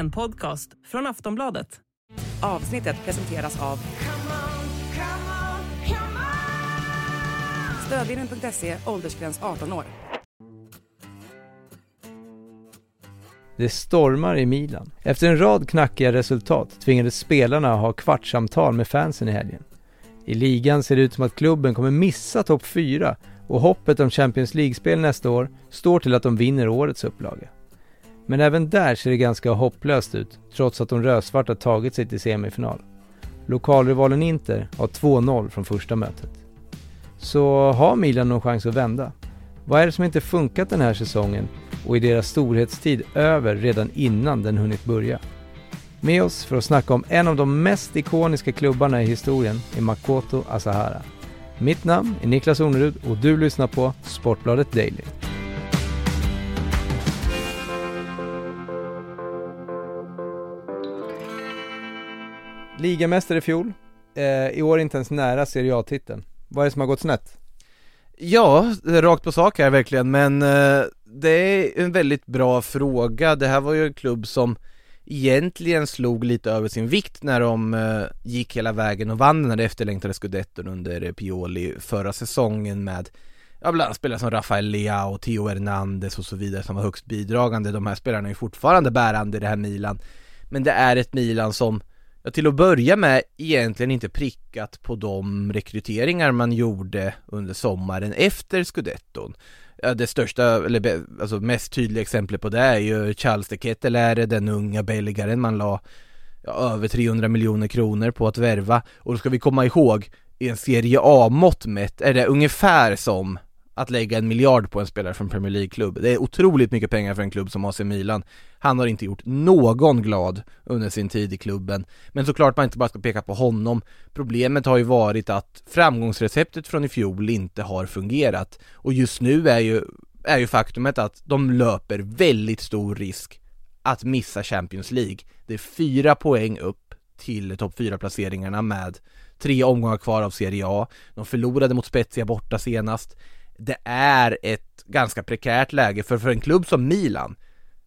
En podcast från Aftonbladet. Avsnittet presenteras av Stödvinnen.se, åldersgräns 18 år. Det stormar i Milan. Efter en rad knackiga resultat tvingades spelarna ha kvartssamtal med fansen i helgen. I ligan ser det ut som att klubben kommer missa topp 4 och hoppet om Champions League-spel nästa år står till att de vinner årets upplaga. Men även där ser det ganska hopplöst ut, trots att de rödsvarta tagit sig till semifinal. Lokalrivalen Inter har 2-0 från första mötet. Så har Milan någon chans att vända? Vad är det som inte funkat den här säsongen och är deras storhetstid över redan innan den hunnit börja? Med oss för att snacka om en av de mest ikoniska klubbarna i historien är Makoto Asahara. Mitt namn är Niklas Ornerud och du lyssnar på Sportbladet Daily. Ligamästare i fjol, eh, i år inte ens nära Serie A-titeln. Vad är det som har gått snett? Ja, rakt på sak här verkligen, men eh, det är en väldigt bra fråga. Det här var ju en klubb som egentligen slog lite över sin vikt när de eh, gick hela vägen och vann den här efterlängtade scudetton under eh, Pioli förra säsongen med Ja bland annat spelare som Rafael Leao, Theo Hernandez och så vidare som var högst bidragande. De här spelarna är fortfarande bärande i det här Milan. Men det är ett Milan som ja, till att börja med egentligen inte prickat på de rekryteringar man gjorde under sommaren efter scudetton. Ja, det största, eller alltså mest tydliga exemplet på det är ju Charles de Kettelare, den unga belgaren man la ja, över 300 miljoner kronor på att värva. Och då ska vi komma ihåg, i en serie A-mått mätt är det ungefär som att lägga en miljard på en spelare från Premier League-klubb. Det är otroligt mycket pengar för en klubb som AC Milan. Han har inte gjort någon glad under sin tid i klubben. Men såklart man inte bara ska peka på honom. Problemet har ju varit att framgångsreceptet från i fjol inte har fungerat. Och just nu är ju, är ju faktumet att de löper väldigt stor risk att missa Champions League. Det är fyra poäng upp till topp fyra placeringarna med tre omgångar kvar av Serie A. De förlorade mot Spezia borta senast det är ett ganska prekärt läge för för en klubb som Milan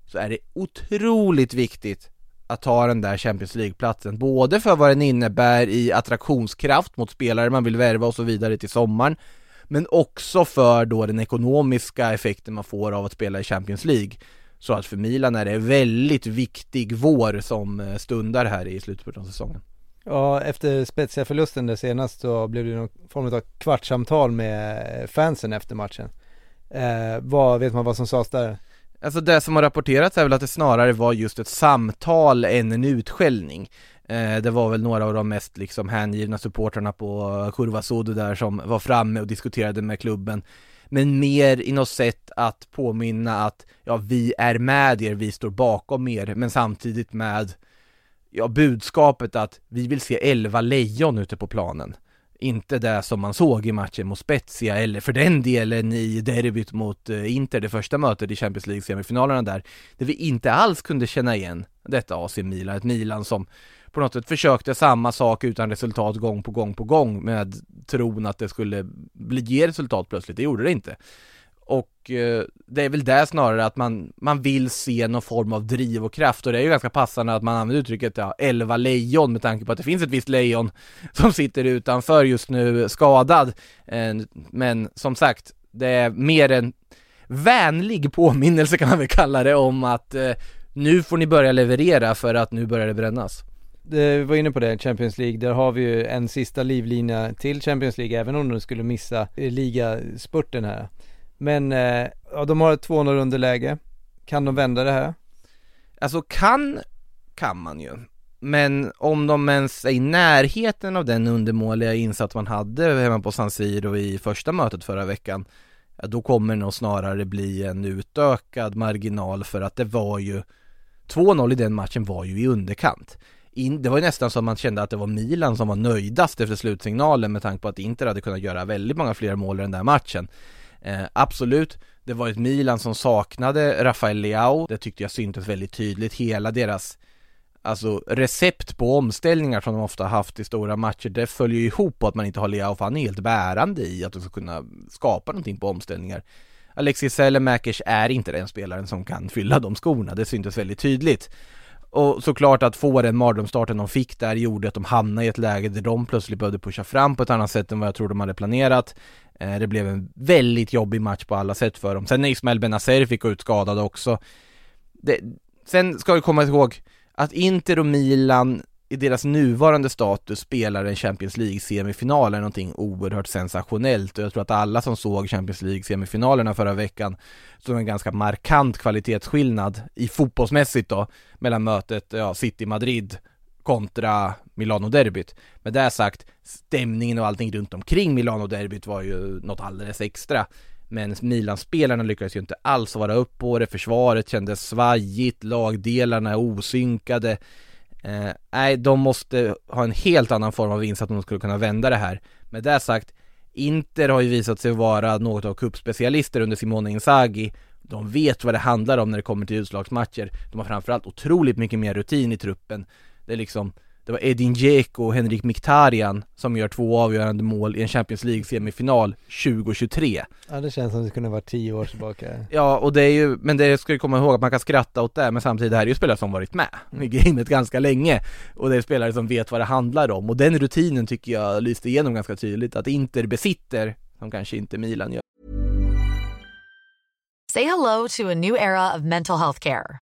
så är det otroligt viktigt att ta den där Champions League-platsen, både för vad den innebär i attraktionskraft mot spelare man vill värva och så vidare till sommaren, men också för då den ekonomiska effekten man får av att spela i Champions League. Så att för Milan är det väldigt viktig vår som eh, stundar här i slutet av säsongen. Ja, efter Spezia-förlusten där senast så blev det någon form av kvartssamtal med fansen efter matchen. Eh, vad, vet man vad som sades där? Alltså det som har rapporterats är väl att det snarare var just ett samtal än en utskällning. Eh, det var väl några av de mest liksom hängivna supportrarna på Kurva Sud där som var framme och diskuterade med klubben. Men mer i något sätt att påminna att ja, vi är med er, vi står bakom er, men samtidigt med ja, budskapet att vi vill se 11 lejon ute på planen. Inte det som man såg i matchen mot Spezia eller för den delen i derbyt mot eh, Inter, det första mötet i Champions League semifinalerna där, där vi inte alls kunde känna igen detta AC Milan, ett Milan som på något sätt försökte samma sak utan resultat gång på gång på gång med tron att det skulle bli, ge resultat plötsligt, det gjorde det inte. Och eh, det är väl där snarare att man, man vill se någon form av driv och kraft och det är ju ganska passande att man använder uttrycket ja, 11 lejon med tanke på att det finns ett visst lejon som sitter utanför just nu skadad. Eh, men som sagt, det är mer en vänlig påminnelse kan man väl kalla det om att eh, nu får ni börja leverera för att nu börjar det brännas. Vi var inne på det, Champions League, där har vi ju en sista livlina till Champions League även om de skulle missa eh, ligaspurten här. Men, eh, ja de har ett 2-0 underläge. Kan de vända det här? Alltså kan, kan man ju. Men om de ens är i närheten av den undermåliga insats man hade hemma på San Siro i första mötet förra veckan ja, då kommer det nog snarare bli en utökad marginal för att det var ju 2-0 i den matchen var ju i underkant. In, det var ju nästan så att man kände att det var Milan som var nöjdast efter slutsignalen med tanke på att Inter hade kunnat göra väldigt många fler mål i den där matchen. Eh, absolut, det var ett Milan som saknade Rafael Leao, det tyckte jag syntes väldigt tydligt, hela deras Alltså recept på omställningar som de ofta haft i stora matcher, det följer ju ihop på att man inte har Leao, för han är helt bärande i att de ska kunna skapa någonting på omställningar. Alexis Selemakers är inte den spelaren som kan fylla de skorna, det syntes väldigt tydligt. Och såklart att få den mardrömsstarten de fick där gjorde att de hamnade i ett läge där de plötsligt behövde pusha fram på ett annat sätt än vad jag tror de hade planerat. Eh, det blev en väldigt jobbig match på alla sätt för dem. Sen när Ismael Benazer fick gå ut skadad också. Det, sen ska vi komma ihåg att Inter och Milan i deras nuvarande status spelar en Champions League-semifinal är någonting oerhört sensationellt och jag tror att alla som såg Champions League-semifinalerna förra veckan såg en ganska markant kvalitetsskillnad i fotbollsmässigt då mellan mötet, ja, City-Madrid kontra Milano-derbyt. Med det sagt, stämningen och allting runt omkring Milano-derbyt var ju något alldeles extra. Men Milan-spelarna lyckades ju inte alls vara upp på det, försvaret kändes svajigt, lagdelarna osynkade Eh, nej, de måste ha en helt annan form av insats om de skulle kunna vända det här. Med det sagt, Inter har ju visat sig vara något av kuppspecialister under Simone Inzaghi. De vet vad det handlar om när det kommer till utslagsmatcher. De har framförallt otroligt mycket mer rutin i truppen. Det är liksom det var Edin Dzeko och Henrik Mkhitaryan som gör två avgörande mål i en Champions League semifinal 2023 Ja det känns som det kunde vara tio år tillbaka. Ja och det är ju, men det ska ju komma ihåg att man kan skratta åt det men samtidigt det här är ju spelare som varit med i gamet ganska länge. Och det är spelare som vet vad det handlar om. Och den rutinen tycker jag lyste igenom ganska tydligt att Inter besitter som kanske inte Milan gör. Say hello to a new era of mental health care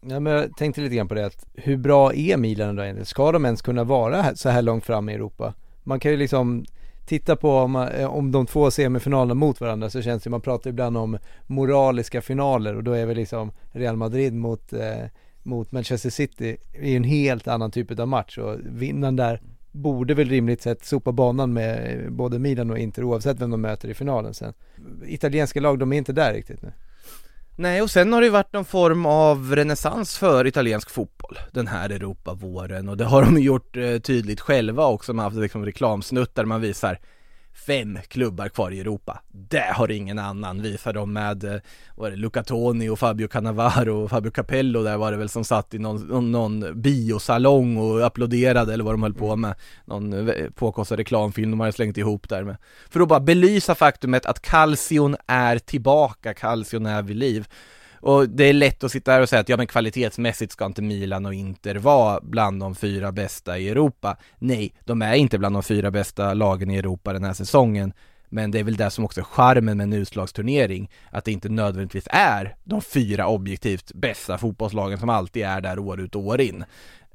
Ja, men jag tänkte lite grann på det att hur bra är Milan då egentligen? Ska de ens kunna vara så här långt fram i Europa? Man kan ju liksom titta på om, eh, om de två semifinalerna mot varandra så känns det, man pratar ibland om moraliska finaler och då är väl liksom Real Madrid mot, eh, mot Manchester City i en helt annan typ av match och vinnaren där borde väl rimligt sett sopa banan med både Milan och Inter oavsett vem de möter i finalen sen. Italienska lag, de är inte där riktigt nu. Nej, och sen har det varit någon form av renässans för italiensk fotboll den här Europavåren och det har de gjort eh, tydligt själva också, man har haft liksom reklamsnuttar man visar fem klubbar kvar i Europa. Det har ingen annan, visar de med, eh, var det Luca Toni och Fabio Cannavaro och Fabio Capello där var det väl som satt i någon, någon, någon biosalong och applåderade eller vad de höll på med. Någon eh, påkostad reklamfilm de hade slängt ihop där med. För att bara belysa faktumet att Calcion är tillbaka, Calcion är vid liv. Och det är lätt att sitta här och säga att ja men kvalitetsmässigt ska inte Milan och Inter vara bland de fyra bästa i Europa. Nej, de är inte bland de fyra bästa lagen i Europa den här säsongen. Men det är väl det som också är charmen med en utslagsturnering, att det inte nödvändigtvis är de fyra objektivt bästa fotbollslagen som alltid är där år ut och år in.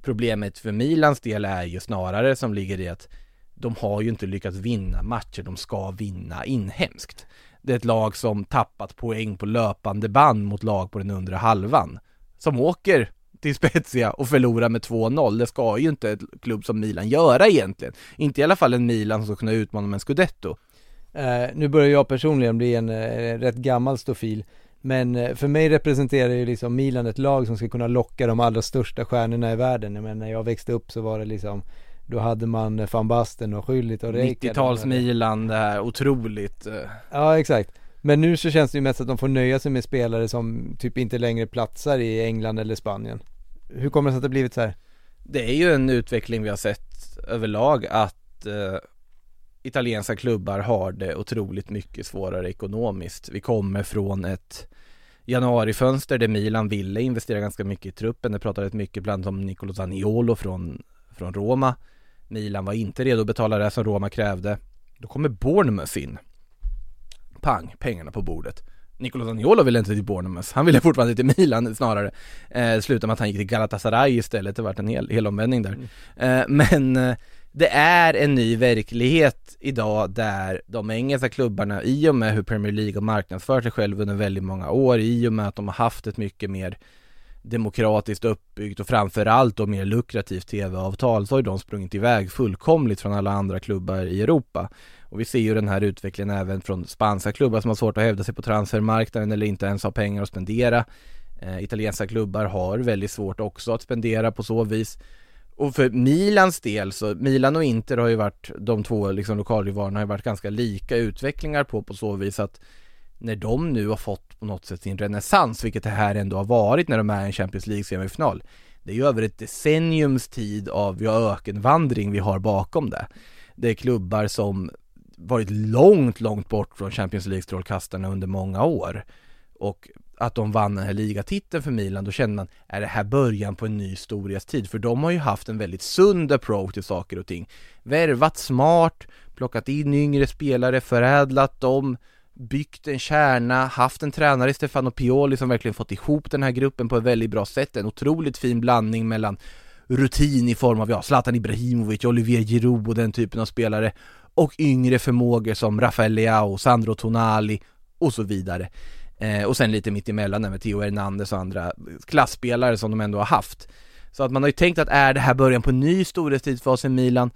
Problemet för Milans del är ju snarare som ligger i att de har ju inte lyckats vinna matcher de ska vinna inhemskt det är ett lag som tappat poäng på löpande band mot lag på den undre halvan. Som åker till Spezia och förlorar med 2-0. Det ska ju inte ett klubb som Milan göra egentligen. Inte i alla fall en Milan som ska kunna utmana med en scudetto. Uh, nu börjar jag personligen bli en uh, rätt gammal stofil. Men uh, för mig representerar ju liksom Milan ett lag som ska kunna locka de allra största stjärnorna i världen. Jag menar när jag växte upp så var det liksom då hade man van Basten och Schüllit och Rijkaard 90-tals Milan, det här otroligt eh. Ja exakt Men nu så känns det ju mest att de får nöja sig med spelare som typ inte längre platsar i England eller Spanien Hur kommer det sig att det blivit så här? Det är ju en utveckling vi har sett överlag att eh, italienska klubbar har det otroligt mycket svårare ekonomiskt. Vi kommer från ett januarifönster där Milan ville investera ganska mycket i truppen. Det pratades mycket bland om Nicolo Zaniolo från, från Roma. Milan var inte redo att betala det som Roma krävde. Då kommer Bournemouth in. Pang, pengarna på bordet. Nicolò Daniolo ville inte till Bournemouth, han ville fortfarande till Milan snarare. Eh, slutade med att han gick till Galatasaray istället, det vart en hel, hel omvändning där. Mm. Eh, men eh, det är en ny verklighet idag där de engelska klubbarna i och med hur Premier League har marknadsfört sig själv under väldigt många år, i och med att de har haft ett mycket mer demokratiskt uppbyggt och framförallt då mer lukrativt tv-avtal så har ju de sprungit iväg fullkomligt från alla andra klubbar i Europa. Och vi ser ju den här utvecklingen även från spanska klubbar som har svårt att hävda sig på transfermarknaden eller inte ens har pengar att spendera. Eh, italienska klubbar har väldigt svårt också att spendera på så vis. Och för Milans del så, Milan och Inter har ju varit, de två liksom lokalrivalerna har ju varit ganska lika utvecklingar på på så vis att när de nu har fått på något sätt sin renässans, vilket det här ändå har varit när de är i en Champions League semifinal. Det är ju över ett decenniums tid av ja, ökenvandring vi har bakom det. Det är klubbar som varit långt, långt bort från Champions League-strålkastarna under många år. Och att de vann den här ligatiteln för Milan, då känner man, är det här början på en ny storhetstid? För de har ju haft en väldigt sund approach till saker och ting. Värvat smart, plockat in yngre spelare, förädlat dem, byggt en kärna, haft en tränare, Stefano Pioli, som verkligen fått ihop den här gruppen på ett väldigt bra sätt. En otroligt fin blandning mellan rutin i form av, ja, Zlatan Ibrahimovic, Olivier Giroud och den typen av spelare och yngre förmågor som Rafael Leao, Sandro Tonali och så vidare. Eh, och sen lite mitt emellan med Theo Hernandez och andra klassspelare som de ändå har haft. Så att man har ju tänkt att är det här början på en ny storhetstidsfas i Milan?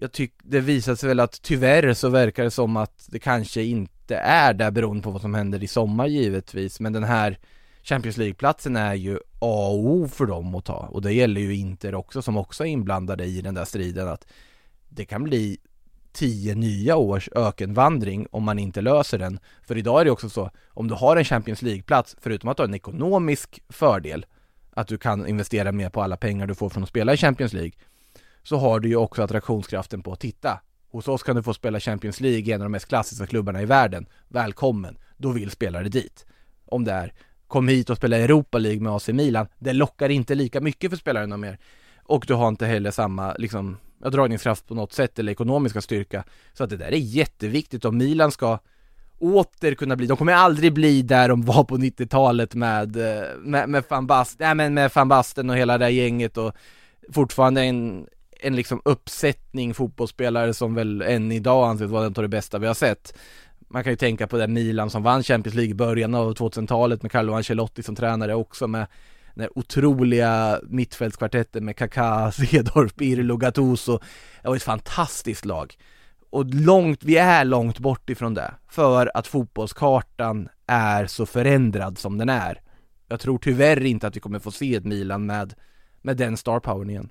Jag tycker det visar sig väl att tyvärr så verkar det som att det kanske inte är där beroende på vad som händer i sommar givetvis, men den här Champions League-platsen är ju A och O för dem att ta och det gäller ju Inter också som också är inblandade i den där striden att det kan bli tio nya års ökenvandring om man inte löser den. För idag är det också så, om du har en Champions League-plats, förutom att du har en ekonomisk fördel, att du kan investera mer på alla pengar du får från att spela i Champions League, så har du ju också attraktionskraften på att titta. Hos oss kan du få spela Champions League, en av de mest klassiska klubbarna i världen. Välkommen! Då vill spelare dit. Om det är kom hit och spela Europa League med AC Milan, det lockar inte lika mycket för spelarna mer. Och du har inte heller samma liksom dragningskraft på något sätt eller ekonomiska styrka. Så att det där är jätteviktigt om Milan ska åter kunna bli, de kommer aldrig bli där de var på 90-talet med, eh, med, med van Basten, nej men med van Basten och hela det här gänget och fortfarande en, en liksom uppsättning fotbollsspelare som väl än idag anses vara en av det bästa vi har sett. Man kan ju tänka på det Milan som vann Champions League i början av 2000-talet med Carlo Ancelotti som tränare också med den otroliga mittfältskvartetten med Kaká, Cedorf, Pirlo, Gattuso. Det var ett fantastiskt lag. Och långt, vi är långt bort ifrån det, för att fotbollskartan är så förändrad som den är. Jag tror tyvärr inte att vi kommer få se ett Milan med, med den star powern igen.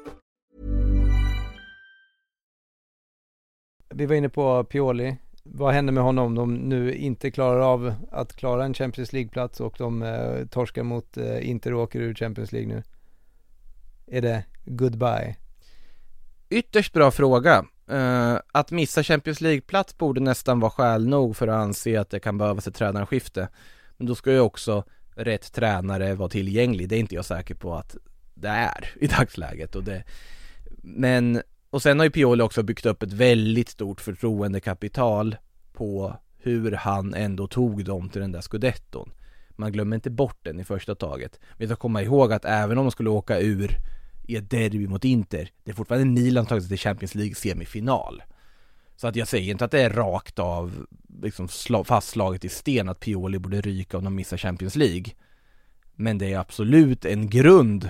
Vi var inne på Pioli. Vad händer med honom om de nu inte klarar av att klara en Champions League-plats och de eh, torskar mot eh, Inter och åker ur Champions League nu? Är det goodbye? Ytterst bra fråga. Uh, att missa Champions League-plats borde nästan vara skäl nog för att anse att det kan behövas ett tränarskifte. Men då ska ju också rätt tränare vara tillgänglig. Det är inte jag säker på att det är i dagsläget. Och det, men, och sen har ju Pioli också byggt upp ett väldigt stort förtroendekapital på hur han ändå tog dem till den där scudetton. Man glömmer inte bort den i första taget. Vi ska komma ihåg att även om de skulle åka ur i ett derby mot Inter, det är fortfarande Milan som tagit sig till Champions League semifinal. Så att jag säger inte att det är rakt av liksom fastslaget i sten att Pioli borde ryka om de missar Champions League. Men det är absolut en grund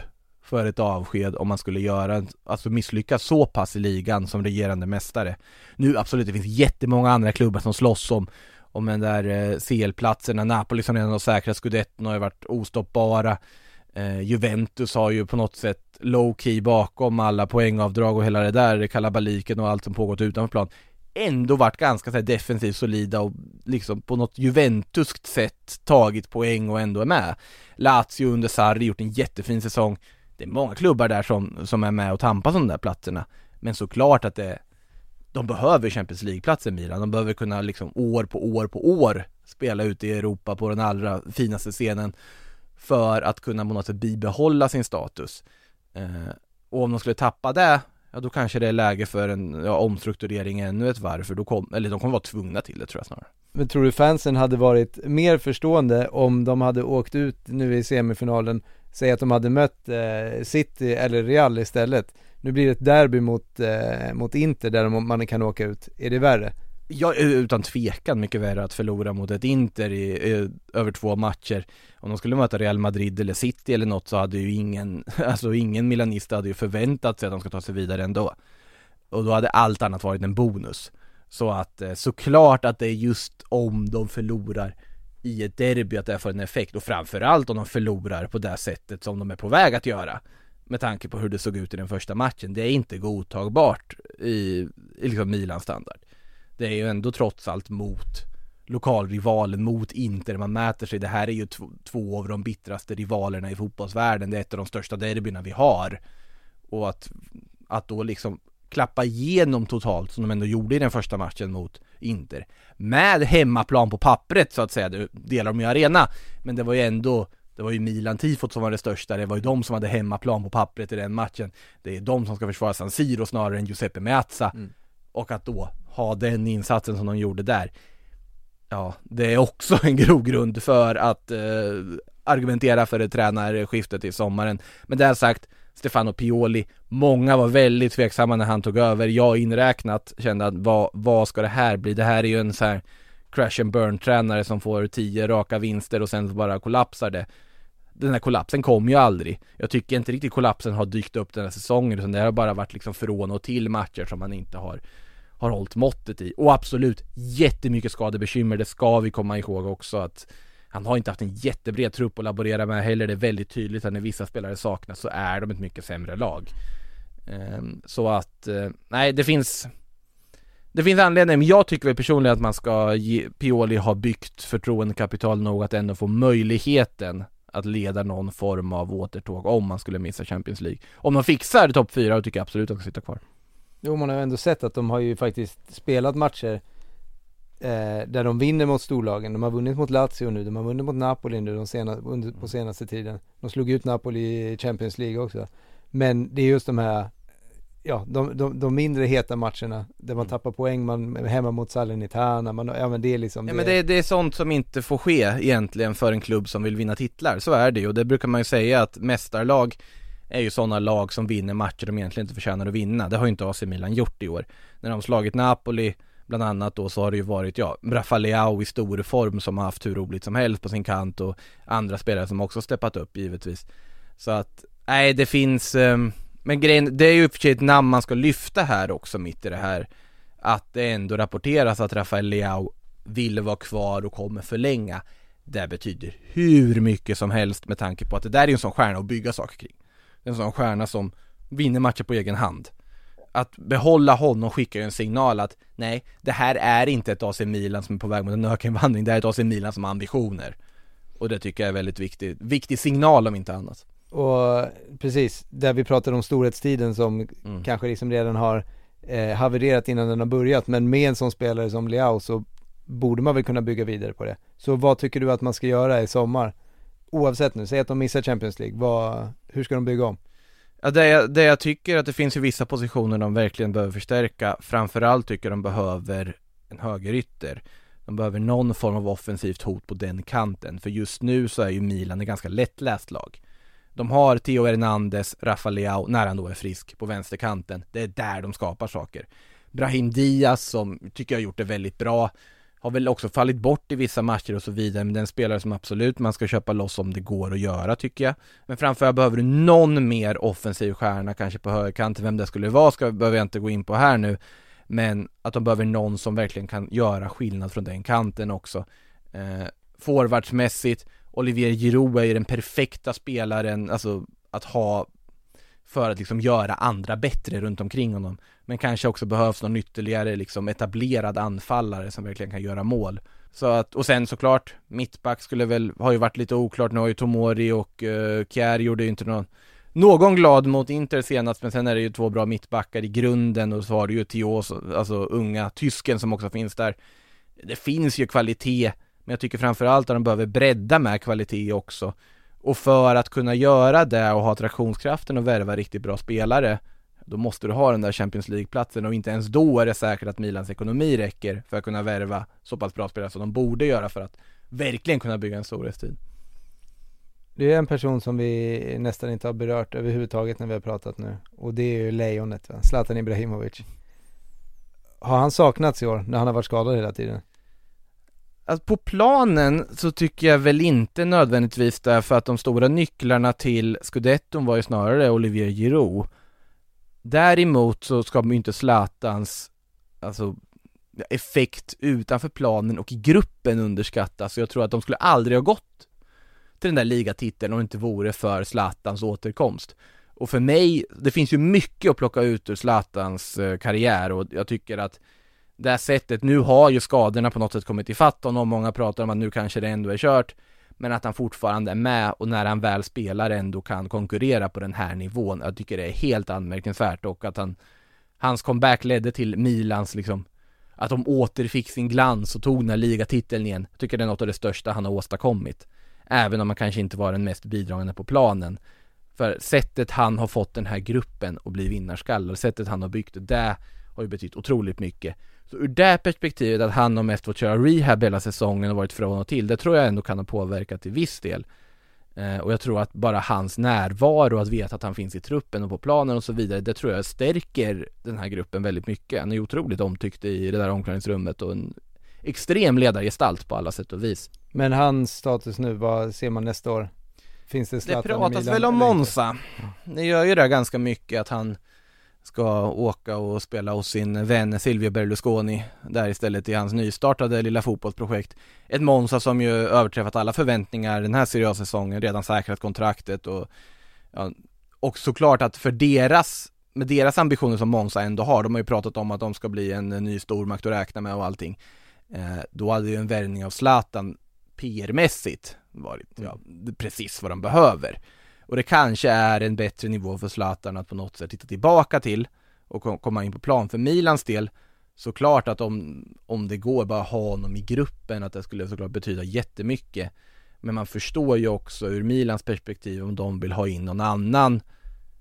för ett avsked om man skulle göra, alltså misslyckas så pass i ligan som regerande mästare. Nu absolut, det finns jättemånga andra klubbar som slåss om om den där eh, CL-platsen, Napoli som redan har säkrat scudetton har ju varit ostoppbara. Eh, Juventus har ju på något sätt low key bakom alla poängavdrag och hela det där kalabaliken och allt som pågått utanför plan ändå varit ganska så här defensivt solida och liksom på något juventuskt sätt tagit poäng och ändå är med. Lazio under Sarri gjort en jättefin säsong det är många klubbar där som, som är med och tampas om de där platserna. Men såklart att det, de behöver Champions League-platser Milan. De behöver kunna liksom år på år på år spela ute i Europa på den allra finaste scenen för att kunna på något sätt bibehålla sin status. Eh, och om de skulle tappa det, ja då kanske det är läge för en ja, omstrukturering ännu ett varv, för då kom, eller de kommer vara tvungna till det tror jag snarare. Men tror du fansen hade varit mer förstående om de hade åkt ut nu i semifinalen, säg att de hade mött eh, City eller Real istället. Nu blir det ett derby mot, eh, mot Inter där man kan åka ut. Är det värre? Ja, eh, utan tvekan mycket värre att förlora mot ett Inter i, i, över två matcher. Om de skulle möta Real Madrid eller City eller något så hade ju ingen, alltså ingen milanista hade ju förväntat sig att de ska ta sig vidare ändå. Och då hade allt annat varit en bonus. Så att eh, såklart att det är just om de förlorar i ett derby att det får en effekt och framförallt om de förlorar på det sättet som de är på väg att göra med tanke på hur det såg ut i den första matchen. Det är inte godtagbart i, i liksom Milans standard. Det är ju ändå trots allt mot lokalrivalen, mot Inter man mäter sig. Det här är ju två av de bittraste rivalerna i fotbollsvärlden. Det är ett av de största derbyna vi har. Och att, att då liksom klappa igenom totalt som de ändå gjorde i den första matchen mot Inter. Med hemmaplan på pappret så att säga, det delar de ju arena. Men det var ju ändå det var ju Milan-tifot som var det största, det var ju de som hade hemmaplan på pappret i den matchen. Det är de som ska försvara San Siro snarare än Giuseppe Meazza. Mm. Och att då ha den insatsen som de gjorde där. Ja, det är också en grogrund för att eh, argumentera för ett tränarskifte till sommaren. Men det sagt, Stefano Pioli, många var väldigt tveksamma när han tog över, jag inräknat, kände att vad, vad ska det här bli? Det här är ju en så här crash and burn tränare som får tio raka vinster och sen bara kollapsar det. Den här kollapsen kom ju aldrig. Jag tycker inte riktigt kollapsen har dykt upp den här säsongen utan det har bara varit liksom från och till matcher som man inte har har hållit måttet i. Och absolut, jättemycket skadebekymmer, det ska vi komma ihåg också att han har inte haft en jättebred trupp att laborera med heller. Det är väldigt tydligt att när vissa spelare saknas så är de ett mycket sämre lag. Ehm, så att, eh, nej det finns Det finns anledning, men jag tycker väl personligen att man ska ge Pioli ha byggt förtroendekapital nog att ändå få möjligheten att leda någon form av återtåg om man skulle missa Champions League. Om de fixar topp 4, då tycker jag absolut att de ska sitta kvar. Jo, man har ju ändå sett att de har ju faktiskt spelat matcher eh, där de vinner mot storlagen. De har vunnit mot Lazio nu, de har vunnit mot Napoli nu de sena, under, på senaste tiden. De slog ut Napoli i Champions League också. Men det är just de här, ja, de, de, de mindre heta matcherna där man mm. tappar poäng, man hemma mot Salernitana, man, ja men det är liksom Ja det... men det, det är sånt som inte får ske egentligen för en klubb som vill vinna titlar, så är det ju och det brukar man ju säga att mästarlag är ju sådana lag som vinner matcher de egentligen inte förtjänar att vinna. Det har ju inte AC Milan gjort i år. När de slagit Napoli Bland annat då så har det ju varit, ja, Rafa i stor form som har haft hur roligt som helst på sin kant och andra spelare som också steppat upp givetvis. Så att, nej det finns, um, men grejen, det är ju i och för sig ett namn man ska lyfta här också mitt i det här. Att det ändå rapporteras att Rafael Leao vill vara kvar och kommer förlänga. Det betyder hur mycket som helst med tanke på att det där är en sån stjärna att bygga saker kring. En sån stjärna som vinner matcher på egen hand. Att behålla honom skickar ju en signal att nej, det här är inte ett AC Milan som är på väg mot en ökenvandring, det är ett AC Milan som har ambitioner. Och det tycker jag är väldigt viktigt, viktig signal om inte annat. Och precis, där vi pratade om storhetstiden som mm. kanske liksom redan har eh, havererat innan den har börjat, men med en sån spelare som Leao så borde man väl kunna bygga vidare på det. Så vad tycker du att man ska göra i sommar? Oavsett nu, säg att de missar Champions League, vad, hur ska de bygga om? Ja, det, jag, det jag tycker att det finns ju vissa positioner de verkligen behöver förstärka Framförallt tycker jag de behöver en högerytter. De behöver någon form av offensivt hot på den kanten För just nu så är ju Milan ett ganska lättläst lag. De har Theo Hernandez, Rafa Leao, när han då är frisk, på vänsterkanten. Det är där de skapar saker. Brahim Diaz som tycker jag har gjort det väldigt bra har väl också fallit bort i vissa matcher och så vidare, men den spelare som absolut man ska köpa loss om det går att göra tycker jag. Men framförallt behöver du någon mer offensiv stjärna kanske på högerkanten, vem det skulle vara ska, behöver jag inte gå in på här nu. Men att de behöver någon som verkligen kan göra skillnad från den kanten också. Eh, forwardsmässigt, Olivier Giroud är ju den perfekta spelaren, alltså att ha för att liksom göra andra bättre runt omkring honom. Men kanske också behövs någon ytterligare liksom etablerad anfallare som verkligen kan göra mål. Så att, och sen såklart, mittback skulle väl, har ju varit lite oklart, nu har ju Tomori och eh, uh, Kjär gjorde ju inte någon någon glad mot Inter senast, men sen är det ju två bra mittbackar i grunden och så har du ju Thios, alltså unga tysken som också finns där. Det finns ju kvalitet, men jag tycker framförallt att de behöver bredda med kvalitet också. Och för att kunna göra det och ha attraktionskraften och värva riktigt bra spelare, då måste du ha den där Champions League-platsen och inte ens då är det säkert att Milans ekonomi räcker för att kunna värva så pass bra spelare som de borde göra för att verkligen kunna bygga en storhetstid. Det är en person som vi nästan inte har berört överhuvudtaget när vi har pratat nu och det är ju lejonet va? Zlatan Ibrahimovic. Har han saknats i år när han har varit skadad hela tiden? Alltså på planen så tycker jag väl inte nödvändigtvis därför att de stora nycklarna till scudetton var ju snarare Olivier Giroud. Däremot så ska man ju inte Zlatans, alltså effekt utanför planen och i gruppen underskattas. Jag tror att de skulle aldrig ha gått till den där ligatiteln om det inte vore för Zlatans återkomst. Och för mig, det finns ju mycket att plocka ut ur Zlatans eh, karriär och jag tycker att det här sättet, nu har ju skadorna på något sätt kommit ifatt honom, många pratar om att nu kanske det ändå är kört, men att han fortfarande är med och när han väl spelar ändå kan konkurrera på den här nivån. Jag tycker det är helt anmärkningsvärt och att han, hans comeback ledde till Milans liksom, att de återfick sin glans och tog den här ligatiteln igen. Jag tycker det är något av det största han har åstadkommit. Även om han kanske inte var den mest bidragande på planen. För sättet han har fått den här gruppen att bli vinnarskalle, sättet han har byggt det har ju betytt otroligt mycket. Så ur det perspektivet att han har mest fått köra rehab hela säsongen och varit från och till, det tror jag ändå kan ha påverkat till viss del. Eh, och jag tror att bara hans närvaro, att veta att han finns i truppen och på planen och så vidare, det tror jag stärker den här gruppen väldigt mycket. Han är otroligt omtyckt i det där omklädningsrummet och en extrem ledargestalt på alla sätt och vis. Men hans status nu, vad ser man nästa år? Finns det Zlatan Det pratas väl om? Monza. Det gör ju det ganska mycket att han ska åka och spela hos sin vän Silvio Berlusconi där istället i hans nystartade lilla fotbollsprojekt. Ett Monza som ju överträffat alla förväntningar den här Serie A-säsongen, redan säkrat kontraktet och ja, och såklart att för deras med deras ambitioner som Monza ändå har, de har ju pratat om att de ska bli en ny stormakt att räkna med och allting. Eh, då hade ju en värvning av Zlatan PR-mässigt varit ja, precis vad de behöver. Och det kanske är en bättre nivå för Zlatan att på något sätt titta tillbaka till och komma in på plan. För Milans del, såklart att om, om det går bara ha honom i gruppen, att det skulle såklart betyda jättemycket. Men man förstår ju också ur Milans perspektiv om de vill ha in någon annan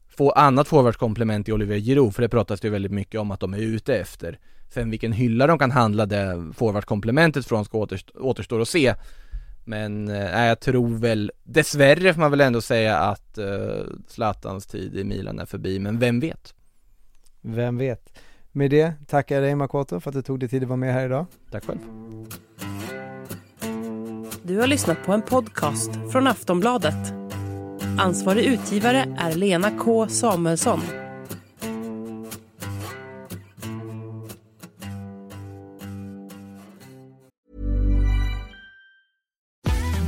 få annat forwardskomplement i Oliver Giroud, för det pratas det ju väldigt mycket om att de är ute efter. Sen vilken hylla de kan handla det forwardkomplementet från ska återstår att se. Men eh, jag tror väl, dessvärre får man väl ändå säga att eh, Zlatans tid i Milan är förbi, men vem vet? Vem vet? Med det tackar jag dig Makoto för att du tog dig tid att vara med här idag. Tack själv. Du har lyssnat på en podcast från Aftonbladet. Ansvarig utgivare är Lena K Samuelsson.